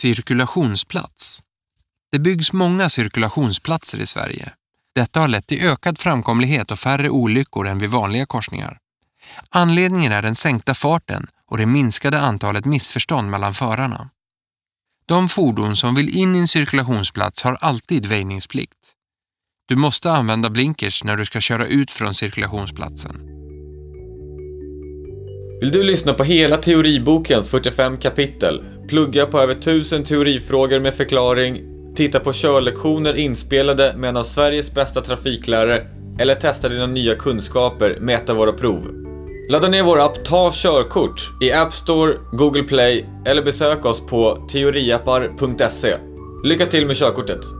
Cirkulationsplats. Det byggs många cirkulationsplatser i Sverige. Detta har lett till ökad framkomlighet och färre olyckor än vid vanliga korsningar. Anledningen är den sänkta farten och det minskade antalet missförstånd mellan förarna. De fordon som vill in i en cirkulationsplats har alltid väjningsplikt. Du måste använda blinkers när du ska köra ut från cirkulationsplatsen. Vill du lyssna på hela teoribokens 45 kapitel, plugga på över 1000 teorifrågor med förklaring, titta på körlektioner inspelade med en av Sveriges bästa trafiklärare eller testa dina nya kunskaper med ett av våra prov? Ladda ner vår app Ta körkort i App Store, Google Play eller besök oss på teoriappar.se. Lycka till med körkortet!